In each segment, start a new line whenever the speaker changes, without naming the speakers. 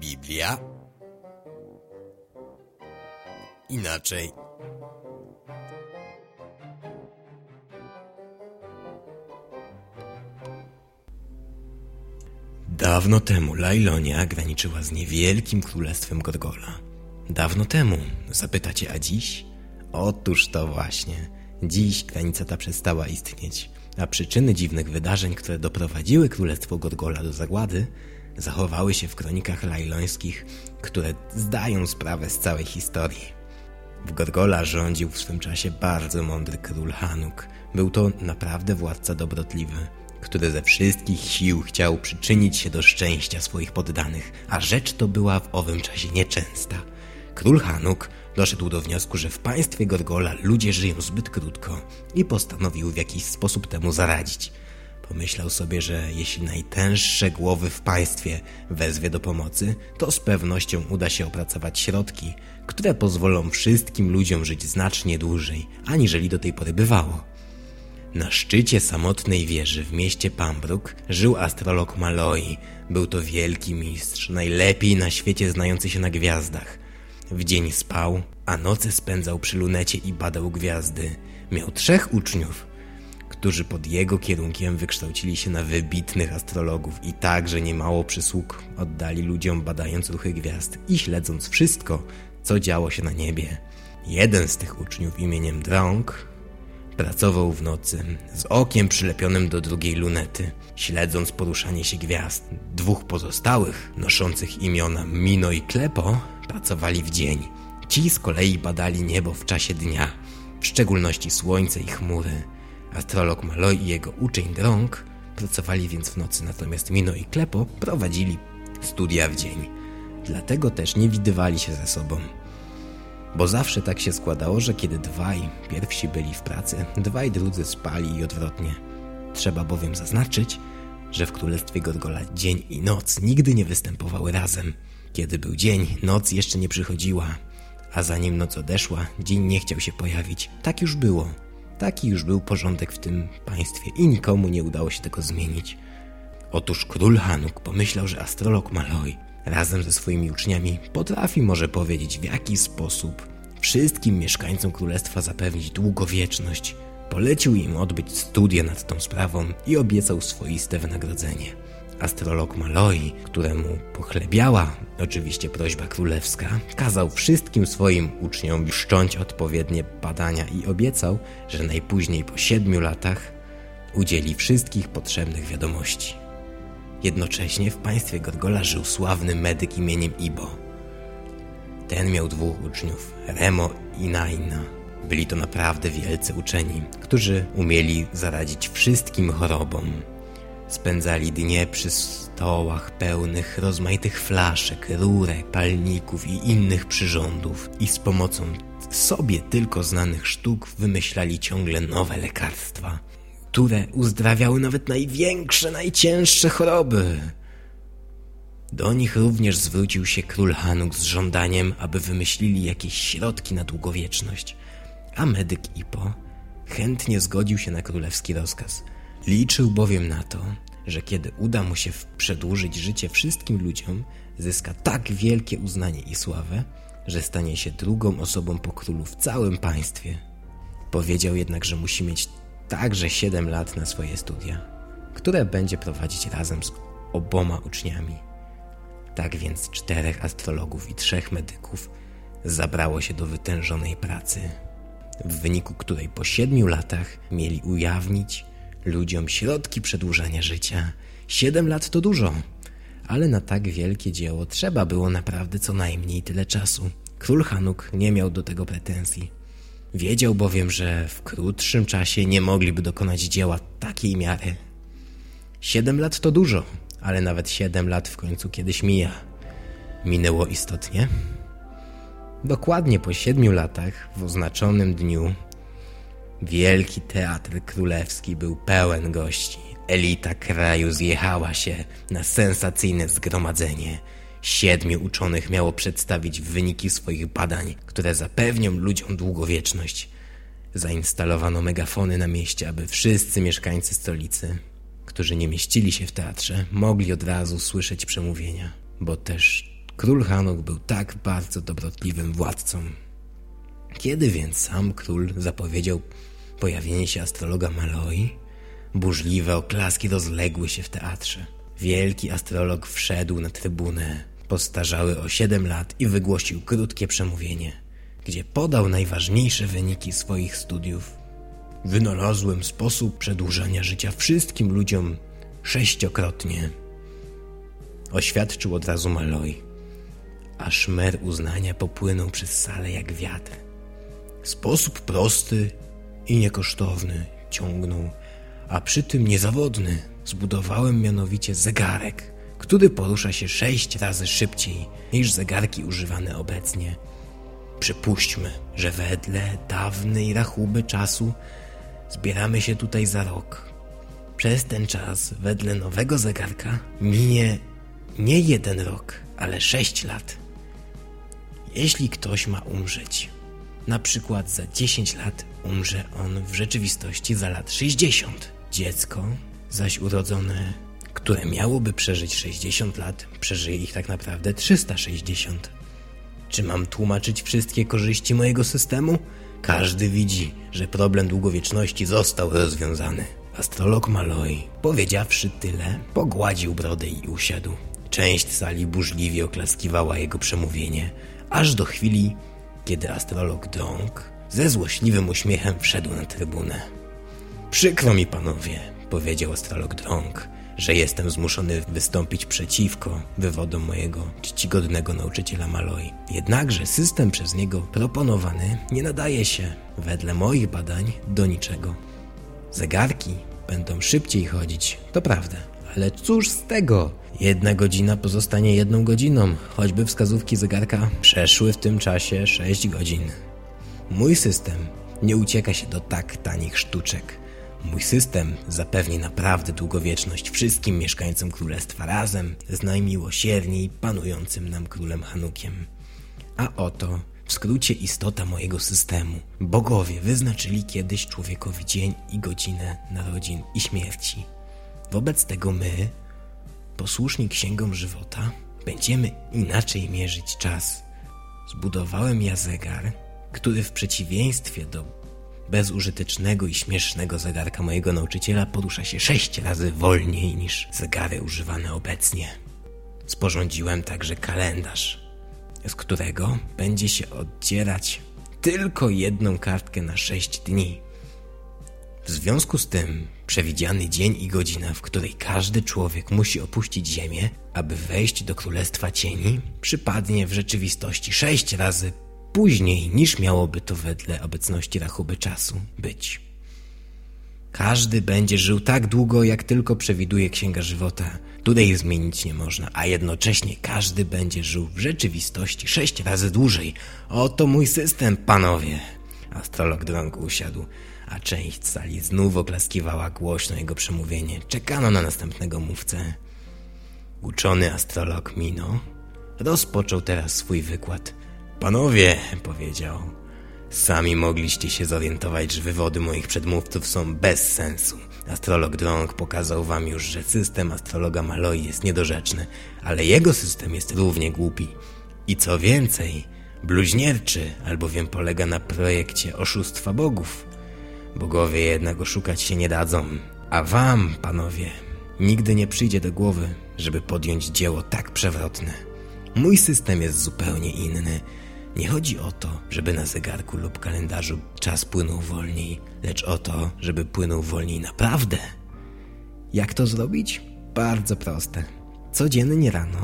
Biblia. Inaczej. Dawno temu Lailonia graniczyła z niewielkim królestwem Gorgola. Dawno temu, zapytacie, a dziś? Otóż to właśnie. Dziś granica ta przestała istnieć, a przyczyny dziwnych wydarzeń, które doprowadziły królestwo Gorgola do zagłady, zachowały się w kronikach lajlońskich, które zdają sprawę z całej historii. W Gorgola rządził w swym czasie bardzo mądry król Hanuk. Był to naprawdę władca dobrotliwy, który ze wszystkich sił chciał przyczynić się do szczęścia swoich poddanych, a rzecz to była w owym czasie nieczęsta. Król Hanuk doszedł do wniosku, że w państwie Gorgola ludzie żyją zbyt krótko i postanowił w jakiś sposób temu zaradzić. Pomyślał sobie, że jeśli najtęższe głowy w państwie wezwie do pomocy, to z pewnością uda się opracować środki, które pozwolą wszystkim ludziom żyć znacznie dłużej, aniżeli do tej pory bywało. Na szczycie samotnej wieży w mieście Pambruk żył astrolog Maloi. Był to wielki mistrz, najlepiej na świecie znający się na gwiazdach. W dzień spał, a noce spędzał przy lunecie i badał gwiazdy. Miał trzech uczniów, którzy pod jego kierunkiem wykształcili się na wybitnych astrologów i także niemało przysług oddali ludziom badając ruchy gwiazd i śledząc wszystko, co działo się na niebie. Jeden z tych uczniów imieniem Drąg pracował w nocy z okiem przylepionym do drugiej lunety, śledząc poruszanie się gwiazd. Dwóch pozostałych, noszących imiona Mino i Klepo, pracowali w dzień. Ci z kolei badali niebo w czasie dnia, w szczególności słońce i chmury. Astrolog Maloi i jego uczeń Drąg pracowali więc w nocy, natomiast Mino i Klepo prowadzili studia w dzień. Dlatego też nie widywali się ze sobą. Bo zawsze tak się składało, że kiedy dwaj pierwsi byli w pracy, dwaj drudzy spali i odwrotnie. Trzeba bowiem zaznaczyć, że w Królestwie Gorgola dzień i noc nigdy nie występowały razem. Kiedy był dzień, noc jeszcze nie przychodziła, a zanim noc odeszła, dzień nie chciał się pojawić. Tak już było. Taki już był porządek w tym państwie i nikomu nie udało się tego zmienić. Otóż król Hanuk pomyślał, że astrolog Maloi razem ze swoimi uczniami potrafi może powiedzieć w jaki sposób wszystkim mieszkańcom królestwa zapewnić długowieczność. Polecił im odbyć studia nad tą sprawą i obiecał swoiste wynagrodzenie. Astrolog Maloi, któremu pochlebiała oczywiście prośba królewska, kazał wszystkim swoim uczniom wszcząć odpowiednie badania i obiecał, że najpóźniej po siedmiu latach udzieli wszystkich potrzebnych wiadomości. Jednocześnie w państwie Gorgola żył sławny medyk imieniem Ibo. Ten miał dwóch uczniów, Remo i Naina. Byli to naprawdę wielcy uczeni, którzy umieli zaradzić wszystkim chorobom. Spędzali dnie przy stołach pełnych rozmaitych flaszek, rurek, palników i innych przyrządów i z pomocą sobie tylko znanych sztuk wymyślali ciągle nowe lekarstwa, które uzdrawiały nawet największe, najcięższe choroby. Do nich również zwrócił się król Hanuk z żądaniem, aby wymyślili jakieś środki na długowieczność, a medyk Ipo chętnie zgodził się na królewski rozkaz. Liczył bowiem na to, że kiedy uda mu się przedłużyć życie wszystkim ludziom, zyska tak wielkie uznanie i sławę, że stanie się drugą osobą po królu w całym państwie. Powiedział jednak, że musi mieć także 7 lat na swoje studia, które będzie prowadzić razem z oboma uczniami. Tak więc czterech astrologów i trzech medyków zabrało się do wytężonej pracy, w wyniku której po siedmiu latach mieli ujawnić ludziom środki przedłużania życia. Siedem lat to dużo, ale na tak wielkie dzieło trzeba było naprawdę co najmniej tyle czasu. Król Hanuk nie miał do tego pretensji. Wiedział bowiem, że w krótszym czasie nie mogliby dokonać dzieła takiej miary. Siedem lat to dużo, ale nawet siedem lat w końcu kiedyś mija. Minęło istotnie. Dokładnie po siedmiu latach, w oznaczonym dniu, wielki teatr królewski był pełen gości. Elita kraju zjechała się na sensacyjne zgromadzenie. Siedmiu uczonych miało przedstawić wyniki swoich badań, które zapewnią ludziom długowieczność. Zainstalowano megafony na mieście, aby wszyscy mieszkańcy stolicy, którzy nie mieścili się w teatrze, mogli od razu słyszeć przemówienia, bo też Król Hanuk był tak bardzo dobrotliwym władcą. Kiedy więc sam król zapowiedział pojawienie się astrologa Maloi, burzliwe oklaski rozległy się w teatrze. Wielki astrolog wszedł na trybunę, postarzały o siedem lat i wygłosił krótkie przemówienie, gdzie podał najważniejsze wyniki swoich studiów. Wynalazłem sposób przedłużania życia wszystkim ludziom sześciokrotnie. Oświadczył od razu Maloi, a szmer uznania popłynął przez salę jak wiatr. Sposób prosty i niekosztowny ciągnął, a przy tym niezawodny. Zbudowałem mianowicie zegarek, który porusza się sześć razy szybciej niż zegarki używane obecnie. Przypuśćmy, że wedle dawnej rachuby czasu zbieramy się tutaj za rok. Przez ten czas, wedle nowego zegarka, minie nie jeden rok, ale sześć lat. Jeśli ktoś ma umrzeć, na przykład za 10 lat umrze on w rzeczywistości za lat 60. Dziecko, zaś urodzone, które miałoby przeżyć 60 lat, przeżyje ich tak naprawdę 360. Czy mam tłumaczyć wszystkie korzyści mojego systemu? Każdy widzi, że problem długowieczności został rozwiązany. Astrolog Maloi, powiedziawszy tyle, pogładził brodę i usiadł. Część sali burzliwie oklaskiwała jego przemówienie, aż do chwili, kiedy astrolog Drąg ze złośliwym uśmiechem wszedł na trybunę. Przykro mi, panowie, powiedział astrolog Drąg, że jestem zmuszony wystąpić przeciwko wywodom mojego czcigodnego nauczyciela Maloi. Jednakże system przez niego proponowany nie nadaje się, wedle moich badań, do niczego. Zegarki będą szybciej chodzić, to prawda, ale cóż z tego? Jedna godzina pozostanie jedną godziną, choćby wskazówki zegarka przeszły w tym czasie 6 godzin. Mój system nie ucieka się do tak tanich sztuczek. Mój system zapewni naprawdę długowieczność wszystkim mieszkańcom królestwa razem z najmiłosierniej panującym nam królem Hanukiem. A oto w skrócie istota mojego systemu. Bogowie wyznaczyli kiedyś człowiekowi dzień i godzinę narodzin i śmierci. Wobec tego my, posłuszni księgom żywota, będziemy inaczej mierzyć czas. Zbudowałem ja zegar, który w przeciwieństwie do bezużytecznego i śmiesznego zegarka mojego nauczyciela porusza się sześć razy wolniej niż zegary używane obecnie. Sporządziłem także kalendarz, z którego będzie się oddzierać tylko jedną kartkę na sześć dni. W związku z tym przewidziany dzień i godzina, w której każdy człowiek musi opuścić Ziemię, aby wejść do Królestwa Cieni, przypadnie w rzeczywistości sześć razy później niż miałoby to wedle obecności rachuby czasu być. Każdy będzie żył tak długo, jak tylko przewiduje Księga Żywota. Tutaj zmienić nie można, a jednocześnie każdy będzie żył w rzeczywistości sześć razy dłużej. Oto mój system, panowie. Astrolog drąg usiadł, a część sali znów oklaskiwała głośno jego przemówienie. Czekano na następnego mówcę. Uczony astrolog Mino rozpoczął teraz swój wykład. Panowie, powiedział, sami mogliście się zorientować, że wywody moich przedmówców są bez sensu. Astrolog Drąg pokazał wam już, że system astrologa Maloi jest niedorzeczny, ale jego system jest równie głupi. I co więcej, bluźnierczy, albowiem polega na projekcie oszustwa bogów. Bogowie jednak oszukać się nie dadzą. A wam, panowie, nigdy nie przyjdzie do głowy, żeby podjąć dzieło tak przewrotne. Mój system jest zupełnie inny. Nie chodzi o to, żeby na zegarku lub kalendarzu czas płynął wolniej, lecz o to, żeby płynął wolniej naprawdę. Jak to zrobić? Bardzo proste. Codziennie rano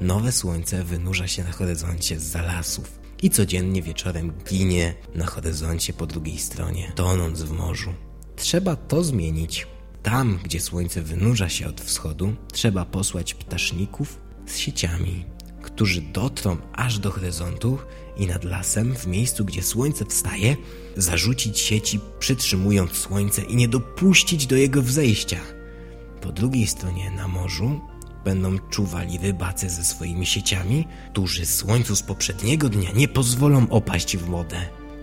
nowe słońce wynurza się na horyzoncie z lasów i codziennie wieczorem ginie na horyzoncie po drugiej stronie, tonąc w morzu. Trzeba to zmienić. Tam, gdzie słońce wynurza się od wschodu, trzeba posłać ptaszników z sieciami, którzy dotrą aż do horyzontu i nad lasem, w miejscu, gdzie słońce wstaje, zarzucić sieci, przytrzymując słońce i nie dopuścić do jego wzejścia. Po drugiej stronie na morzu będą czuwali rybacy ze swoimi sieciami, którzy słońcu z poprzedniego dnia nie pozwolą opaść w wodę.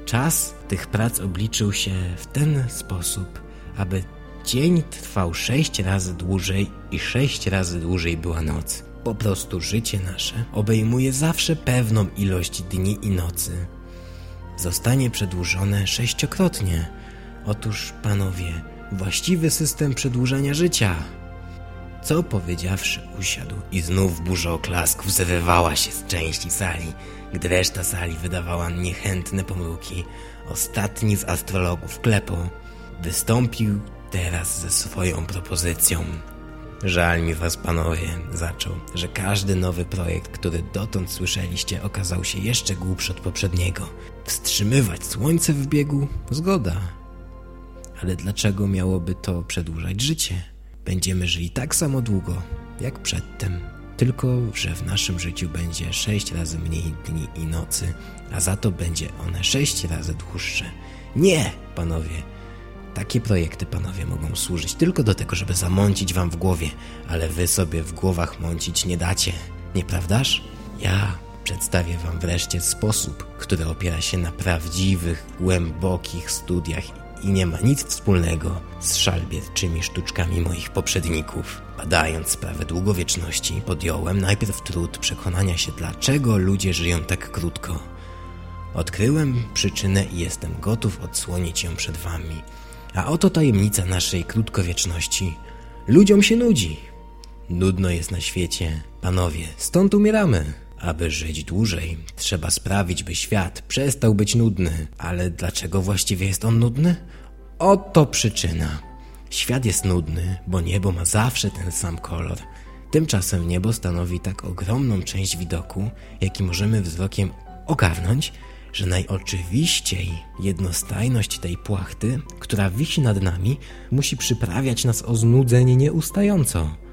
Czas tych prac obliczył się w ten sposób, aby dzień trwał sześć razy dłużej i sześć razy dłużej była noc. Po prostu życie nasze obejmuje zawsze pewną ilość dni i nocy. Zostanie przedłużone sześciokrotnie. Otóż, panowie, właściwy system przedłużania życia. Co powiedziawszy, usiadł i znów burza oklasków zerwała się z części sali, gdy reszta sali wydawała niechętne pomruki. Ostatni z astrologów, Klepo, wystąpił teraz ze swoją propozycją. Żal mi was, panowie, zaczął, że każdy nowy projekt, który dotąd słyszeliście, okazał się jeszcze głupszy od poprzedniego. Wstrzymywać słońce w biegu? Zgoda. Ale dlaczego miałoby to przedłużać życie? Będziemy żyli tak samo długo, jak przedtem. Tylko, że w naszym życiu będzie sześć razy mniej dni i nocy, a za to będzie one sześć razy dłuższe. Nie, panowie! Takie projekty, panowie, mogą służyć tylko do tego, żeby zamącić wam w głowie, ale wy sobie w głowach mącić nie dacie, nieprawdaż? Ja przedstawię wam wreszcie sposób, który opiera się na prawdziwych, głębokich studiach i nie ma nic wspólnego z szalbierczymi sztuczkami moich poprzedników. Badając sprawę długowieczności, podjąłem najpierw trud przekonania się, dlaczego ludzie żyją tak krótko. Odkryłem przyczynę i jestem gotów odsłonić ją przed wami. A oto tajemnica naszej krótkowieczności. Ludziom się nudzi. Nudno jest na świecie. Panowie, stąd umieramy. Aby żyć dłużej, trzeba sprawić, by świat przestał być nudny. Ale dlaczego właściwie jest on nudny? Oto przyczyna. Świat jest nudny, bo niebo ma zawsze ten sam kolor. Tymczasem niebo stanowi tak ogromną część widoku, jaki możemy wzrokiem ogarnąć, że najoczywiściej jednostajność tej płachty, która wisi nad nami, musi przyprawiać nas o znudzenie nieustająco.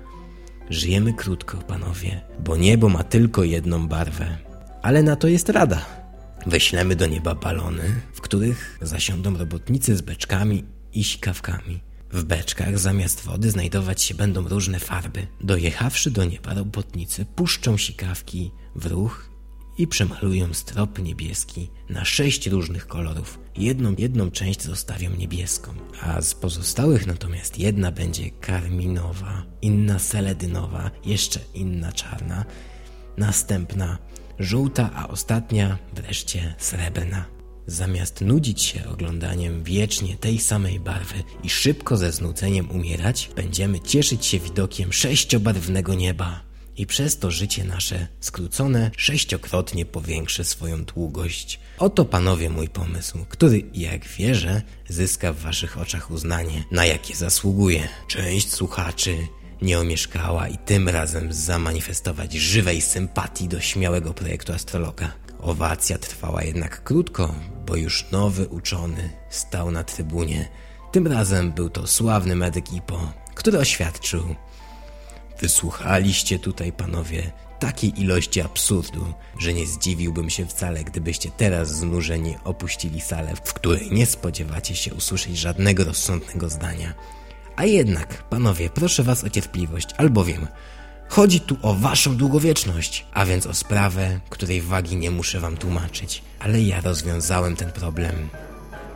Żyjemy krótko, panowie, bo niebo ma tylko jedną barwę. Ale na to jest rada. Weślemy do nieba balony, w których zasiądą robotnicy z beczkami i sikawkami. W beczkach zamiast wody znajdować się będą różne farby. Dojechawszy do nieba robotnicy puszczą sikawki w ruch i przemalują strop niebieski na sześć różnych kolorów. Jedną, jedną część zostawią niebieską, a z pozostałych natomiast jedna będzie karminowa, inna seledynowa, jeszcze inna czarna, następna żółta, a ostatnia wreszcie srebrna. Zamiast nudzić się oglądaniem wiecznie tej samej barwy i szybko ze znudzeniem umierać, będziemy cieszyć się widokiem sześciobarwnego nieba i przez to życie nasze skrócone sześciokrotnie powiększy swoją długość. Oto panowie mój pomysł, który, jak wierzę, zyska w waszych oczach uznanie, na jakie zasługuje. Część słuchaczy nie omieszkała i tym razem zamanifestować żywej sympatii do śmiałego projektu astrologa. Owacja trwała jednak krótko, bo już nowy uczony stał na trybunie. Tym razem był to sławny medyk Ipo, który oświadczył, Wysłuchaliście tutaj, panowie, takiej ilości absurdu, że nie zdziwiłbym się wcale, gdybyście teraz znużeni opuścili salę, w której nie spodziewacie się usłyszeć żadnego rozsądnego zdania. A jednak, panowie, proszę was o cierpliwość, albowiem chodzi tu o waszą długowieczność, a więc o sprawę, której wagi nie muszę wam tłumaczyć. Ale ja rozwiązałem ten problem.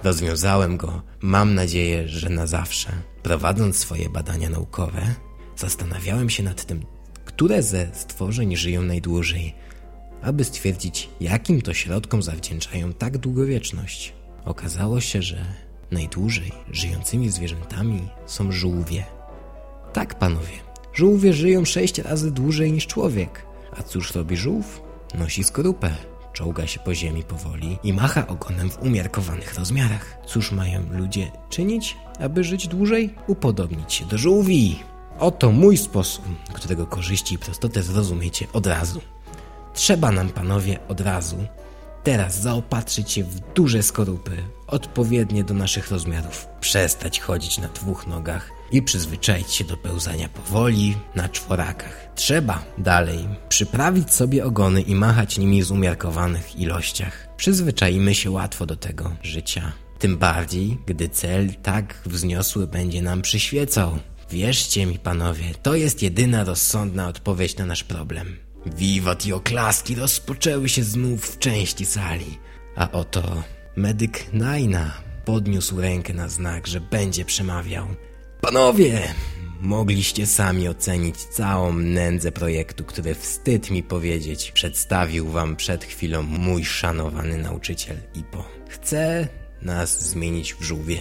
Rozwiązałem go, mam nadzieję, że na zawsze. Prowadząc swoje badania naukowe, Zastanawiałem się nad tym, które ze stworzeń żyją najdłużej, aby stwierdzić, jakim to środkom zawdzięczają tak długowieczność. Okazało się, że najdłużej żyjącymi zwierzętami są żółwie. Tak, panowie, żółwie żyją sześć razy dłużej niż człowiek. A cóż robi żółw? Nosi skorupę, czołga się po ziemi powoli i macha ogonem w umiarkowanych rozmiarach. Cóż mają ludzie czynić, aby żyć dłużej? Upodobnić się do żółwi. Oto mój sposób, którego korzyści i prostotę zrozumiecie od razu. Trzeba nam, panowie, od razu teraz zaopatrzyć się w duże skorupy, odpowiednie do naszych rozmiarów, przestać chodzić na dwóch nogach i przyzwyczaić się do pełzania powoli na czworakach. Trzeba dalej przyprawić sobie ogony i machać nimi z umiarkowanych ilościach. Przyzwyczajmy się łatwo do tego życia. Tym bardziej, gdy cel tak wzniosły będzie nam przyświecał. Wierzcie mi, panowie, to jest jedyna rozsądna odpowiedź na nasz problem. Wiwat i oklaski rozpoczęły się znów w części sali. A oto medyk Naina podniósł rękę na znak, że będzie przemawiał. Panowie, mogliście sami ocenić całą nędzę projektu, który wstyd mi powiedzieć, przedstawił wam przed chwilą mój szanowany nauczyciel Ipo. Chce nas zmienić w żółwie,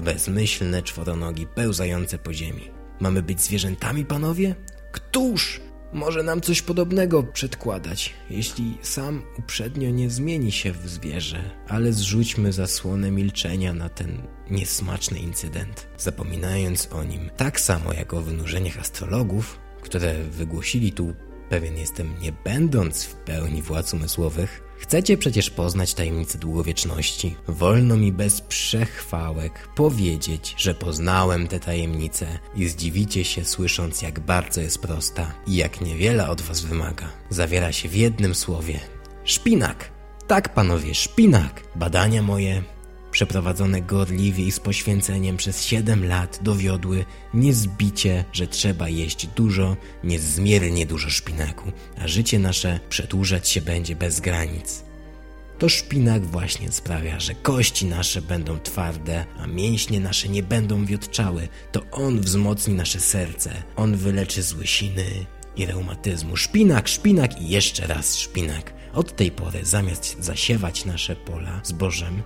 bezmyślne czworonogi pełzające po ziemi. Mamy być zwierzętami, panowie? Któż może nam coś podobnego przedkładać, jeśli sam uprzednio nie zmieni się w zwierzę, ale zrzućmy zasłonę milczenia na ten niesmaczny incydent, zapominając o nim tak samo jak o wynurzeniach astrologów, które wygłosili tu pewien jestem, nie będąc w pełni władz umysłowych, chcecie przecież poznać tajemnicę długowieczności. Wolno mi bez przechwałek powiedzieć, że poznałem tę tajemnicę i zdziwicie się słysząc, jak bardzo jest prosta i jak niewiele od was wymaga. Zawiera się w jednym słowie. Szpinak! Tak, panowie, szpinak! Badania moje przeprowadzone gorliwie i z poświęceniem przez siedem lat dowiodły niezbicie, że trzeba jeść dużo, niezmiernie dużo szpinaku, a życie nasze przedłużać się będzie bez granic. To szpinak właśnie sprawia, że kości nasze będą twarde, a mięśnie nasze nie będą wiotczały. To on wzmocni nasze serce, on wyleczy z łysiny i reumatyzmu. Szpinak, szpinak i jeszcze raz szpinak. Od tej pory zamiast zasiewać nasze pola zbożem,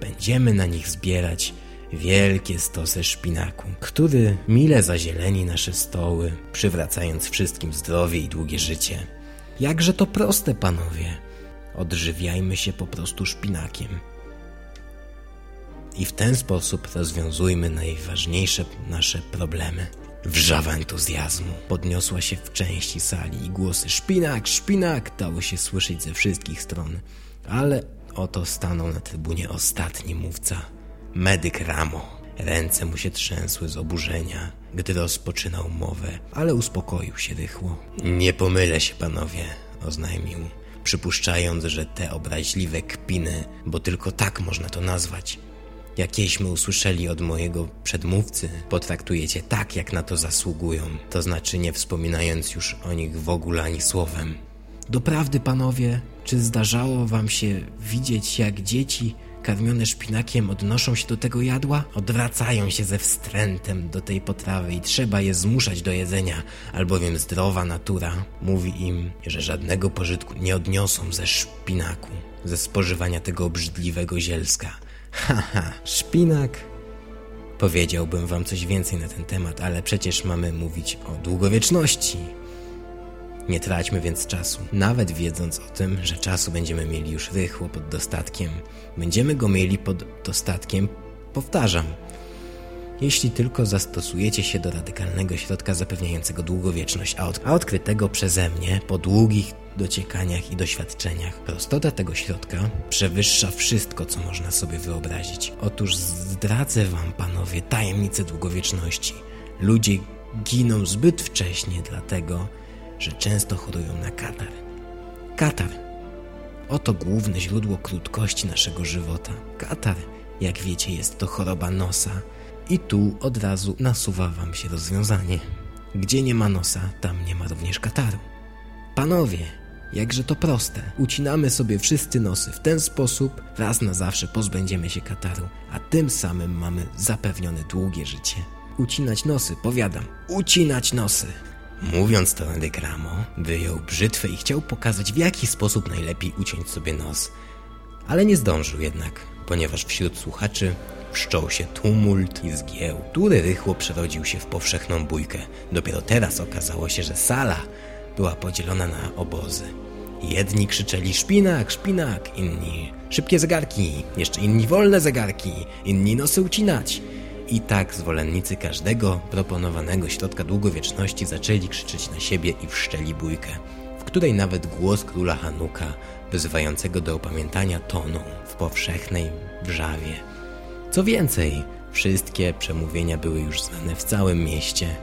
będziemy na nich zbierać wielkie stosy szpinaku, który mile zazieleni nasze stoły, przywracając wszystkim zdrowie i długie życie. Jakże to proste, panowie. Odżywiajmy się po prostu szpinakiem. I w ten sposób rozwiązujmy najważniejsze nasze problemy. Wrzawa entuzjazmu podniosła się w części sali i głosy szpinak, szpinak dało się słyszeć ze wszystkich stron. Ale Oto stanął na trybunie ostatni mówca, medyk Ramo. Ręce mu się trzęsły z oburzenia, gdy rozpoczynał mowę, ale uspokoił się rychło. Nie pomylę się, panowie, oznajmił, przypuszczając, że te obraźliwe kpiny, bo tylko tak można to nazwać, jakieśmy usłyszeli od mojego przedmówcy, potraktujecie tak, jak na to zasługują, to znaczy nie wspominając już o nich w ogóle ani słowem. Doprawdy, panowie, czy zdarzało wam się widzieć, jak dzieci karmione szpinakiem odnoszą się do tego jadła? Odwracają się ze wstrętem do tej potrawy i trzeba je zmuszać do jedzenia, albowiem zdrowa natura mówi im, że żadnego pożytku nie odniosą ze szpinaku, ze spożywania tego obrzydliwego zielska. Haha, szpinak Powiedziałbym wam coś więcej na ten temat, ale przecież mamy mówić o długowieczności. Nie traćmy więc czasu. Nawet wiedząc o tym, że czasu będziemy mieli już rychło pod dostatkiem, będziemy go mieli pod dostatkiem, powtarzam, jeśli tylko zastosujecie się do radykalnego środka zapewniającego długowieczność, a, od, a odkrytego przeze mnie po długich dociekaniach i doświadczeniach. Prostota tego środka przewyższa wszystko, co można sobie wyobrazić. Otóż zdradzę wam, panowie, tajemnicę długowieczności. Ludzie giną zbyt wcześnie, dlatego że często chorują na katar. Katar. Oto główne źródło krótkości naszego żywota. Katar, jak wiecie, jest to choroba nosa. I tu od razu nasuwa wam się rozwiązanie. Gdzie nie ma nosa, tam nie ma również kataru. Panowie, jakże to proste. Ucinamy sobie wszyscy nosy. W ten sposób raz na zawsze pozbędziemy się kataru, a tym samym mamy zapewnione długie życie. Ucinać nosy, powiadam. Ucinać nosy. Mówiąc to Endygramo, wyjął brzytwę i chciał pokazać w jaki sposób najlepiej uciąć sobie nos. Ale nie zdążył jednak, ponieważ wśród słuchaczy wszczął się tumult i zgieł, który rychło przerodził się w powszechną bójkę. Dopiero teraz okazało się, że sala była podzielona na obozy. Jedni krzyczeli szpinak, szpinak, inni szybkie zegarki, jeszcze inni wolne zegarki, inni nosy ucinać. I tak zwolennicy każdego proponowanego środka długowieczności zaczęli krzyczeć na siebie i wszczeli bójkę, w której nawet głos króla Hanuka, wyzywającego do opamiętania tonął w powszechnej wrzawie. Co więcej, wszystkie przemówienia były już znane w całym mieście,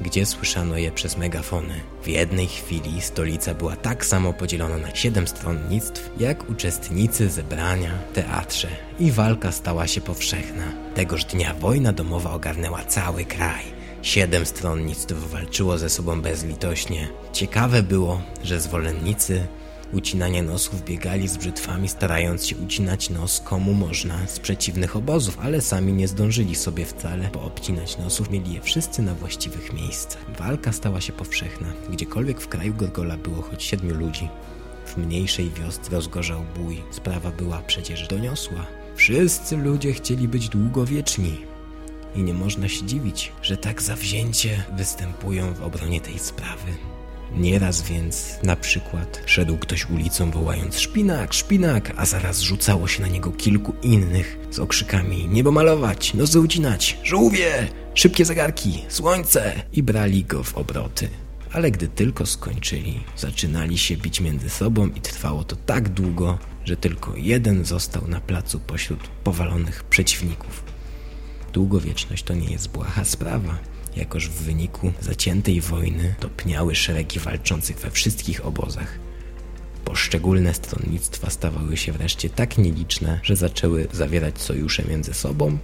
gdzie słyszano je przez megafony. W jednej chwili stolica była tak samo podzielona na siedem stronnictw, jak uczestnicy zebrania teatrze i walka stała się powszechna. Tegoż dnia wojna domowa ogarnęła cały kraj. Siedem stronnictw walczyło ze sobą bezlitośnie. Ciekawe było, że zwolennicy ucinania nosów biegali z brzytwami, starając się ucinać nos komu można z przeciwnych obozów, ale sami nie zdążyli sobie wcale poobcinać nosów, mieli je wszyscy na właściwych miejscach. Walka stała się powszechna. Gdziekolwiek w kraju Gorgola było choć siedmiu ludzi. W mniejszej wiosce rozgorzał bój. Sprawa była przecież doniosła. Wszyscy ludzie chcieli być długowieczni. I nie można się dziwić, że tak zawzięcie występują w obronie tej sprawy. Nieraz więc na przykład szedł ktoś ulicą wołając szpinak, szpinak, a zaraz rzucało się na niego kilku innych z okrzykami niebo malować, nosy ucinać, żółwie, szybkie zegarki, słońce i brali go w obroty. Ale gdy tylko skończyli, zaczynali się bić między sobą i trwało to tak długo, że tylko jeden został na placu pośród powalonych przeciwników. Długowieczność to nie jest błaha sprawa jakoż w wyniku zaciętej wojny topniały szeregi walczących we wszystkich obozach. Poszczególne stronnictwa stawały się wreszcie tak nieliczne, że zaczęły zawierać sojusze między sobą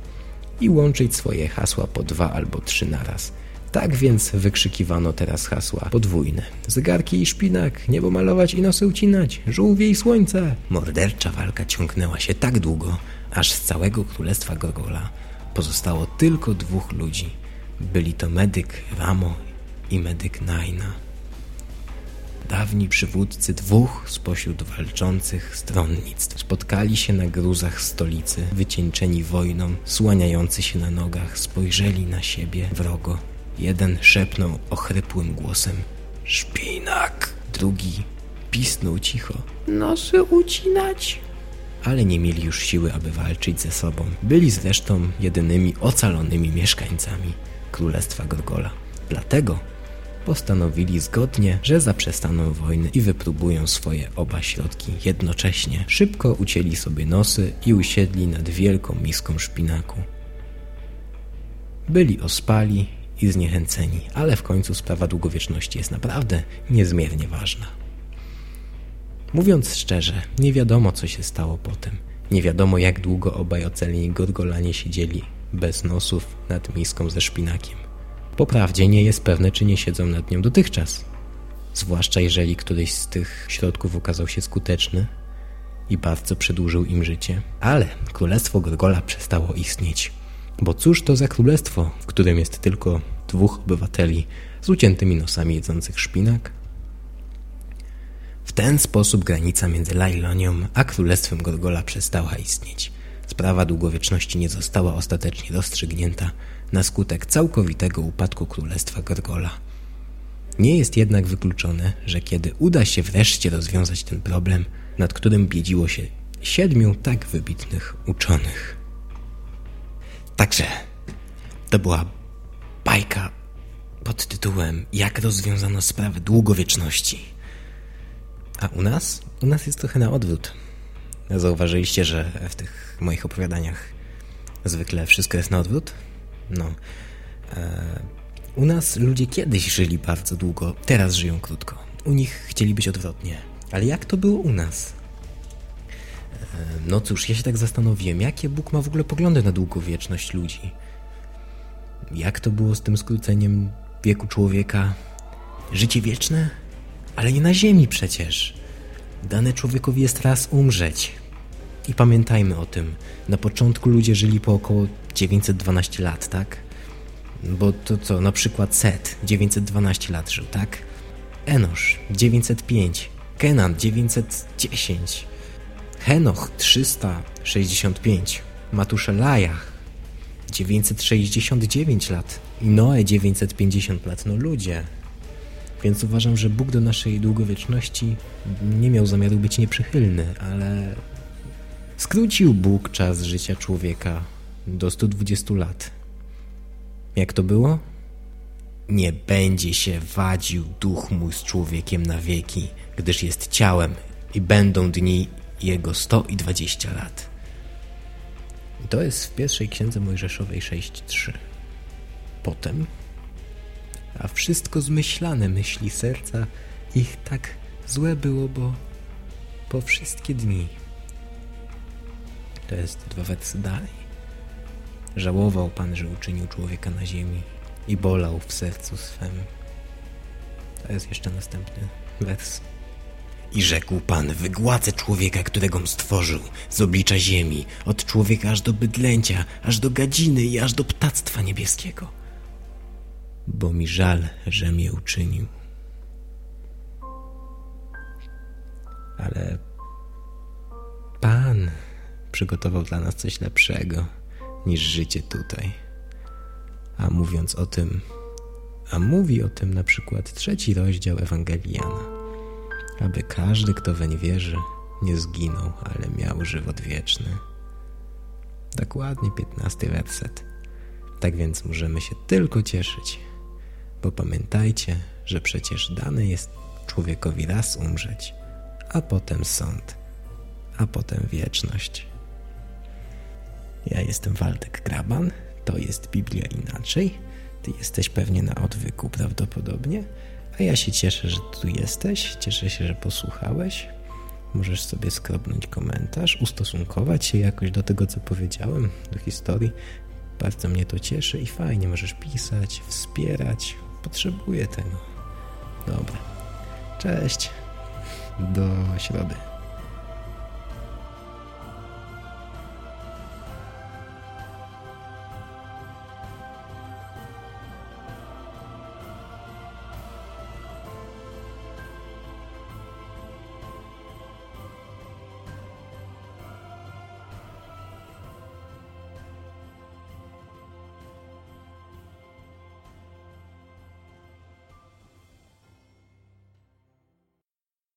i łączyć swoje hasła po dwa albo trzy naraz. Tak więc wykrzykiwano teraz hasła podwójne. Zegarki i szpinak, niebo malować i nosy ucinać, żółwie i słońce. Mordercza walka ciągnęła się tak długo, aż z całego królestwa Gorgola pozostało tylko dwóch ludzi – byli to medyk Ramo i medyk Naina. Dawni przywódcy dwóch spośród walczących stronnictw spotkali się na gruzach stolicy, wycieńczeni wojną, słaniający się na nogach, spojrzeli na siebie wrogo. Jeden szepnął ochrypłym głosem Szpinak! Drugi pisnął cicho Nosy ucinać! ale nie mieli już siły, aby walczyć ze sobą. Byli zresztą jedynymi ocalonymi mieszkańcami Królestwa Gorgola. Dlatego postanowili zgodnie, że zaprzestaną wojny i wypróbują swoje oba środki jednocześnie. Szybko ucięli sobie nosy i usiedli nad wielką miską szpinaku. Byli ospali i zniechęceni, ale w końcu sprawa długowieczności jest naprawdę niezmiernie ważna. Mówiąc szczerze, nie wiadomo co się stało potem. Nie wiadomo jak długo obaj ocaleni Gorgolanie siedzieli bez nosów nad miską ze szpinakiem. Poprawdzie nie jest pewne, czy nie siedzą nad nią dotychczas. Zwłaszcza jeżeli któryś z tych środków okazał się skuteczny i bardzo przedłużył im życie. Ale królestwo Gorgola przestało istnieć. Bo cóż to za królestwo, w którym jest tylko dwóch obywateli z uciętymi nosami jedzących szpinak? W ten sposób granica między Lailonią a królestwem Gorgola przestała istnieć. Sprawa długowieczności nie została ostatecznie rozstrzygnięta na skutek całkowitego upadku Królestwa Gorgola. Nie jest jednak wykluczone, że kiedy uda się wreszcie rozwiązać ten problem, nad którym biedziło się siedmiu tak wybitnych uczonych. Także to była bajka pod tytułem Jak rozwiązano sprawę długowieczności. A u nas? U nas jest trochę na odwrót. Zauważyliście, że w tych moich opowiadaniach zwykle wszystko jest na odwrót? No. E, u nas ludzie kiedyś żyli bardzo długo, teraz żyją krótko. U nich chcieli być odwrotnie. Ale jak to było u nas? E, no cóż, ja się tak zastanowiłem, jakie Bóg ma w ogóle poglądy na długowieczność ludzi? Jak to było z tym skróceniem wieku człowieka? Życie wieczne? Ale nie na ziemi przecież. Dane człowiekowi jest raz umrzeć. I pamiętajmy o tym. Na początku ludzie żyli po około 912 lat, tak? Bo to co, na przykład Set 912 lat żył, tak? Enosz 905, Kenan 910, Henoch 365, Matuszelajach 969 lat i Noe 950 lat. No ludzie, więc uważam, że Bóg do naszej długowieczności nie miał zamiaru być nieprzychylny, ale skrócił Bóg czas życia człowieka do 120 lat. Jak to było? Nie będzie się wadził duch mój z człowiekiem na wieki, gdyż jest ciałem i będą dni jego 120 lat. I to jest w pierwszej księdze Mojżeszowej 6.3. Potem a wszystko zmyślane myśli serca ich tak złe było, bo po wszystkie dni. To jest dwa wersy dalej. Żałował Pan, że uczynił człowieka na ziemi i bolał w sercu swym. To jest jeszcze następny wers. I rzekł Pan, wygładzę człowieka, którego stworzył, z oblicza ziemi, od człowieka aż do bydlęcia, aż do gadziny i aż do ptactwa niebieskiego. Bo mi żal, że mnie uczynił. Ale Pan przygotował dla nas coś lepszego niż życie tutaj. A mówiąc o tym, a mówi o tym na przykład trzeci rozdział Ewangelii aby każdy, kto weń wierzy, nie zginął, ale miał żywot wieczny. Dokładnie piętnasty werset. Tak więc możemy się tylko cieszyć, bo pamiętajcie, że przecież dane jest człowiekowi raz umrzeć, a potem sąd, a potem wieczność. Ja jestem Waldek Graban, to jest Biblia inaczej. Ty jesteś pewnie na odwyku prawdopodobnie. A ja się cieszę, że tu jesteś, cieszę się, że posłuchałeś. Możesz sobie skrobnąć komentarz, ustosunkować się jakoś do tego, co powiedziałem, do historii. Bardzo mnie to cieszy i fajnie możesz pisać, wspierać. Potrzebuję tego. Dobra. Cześć. Do środy.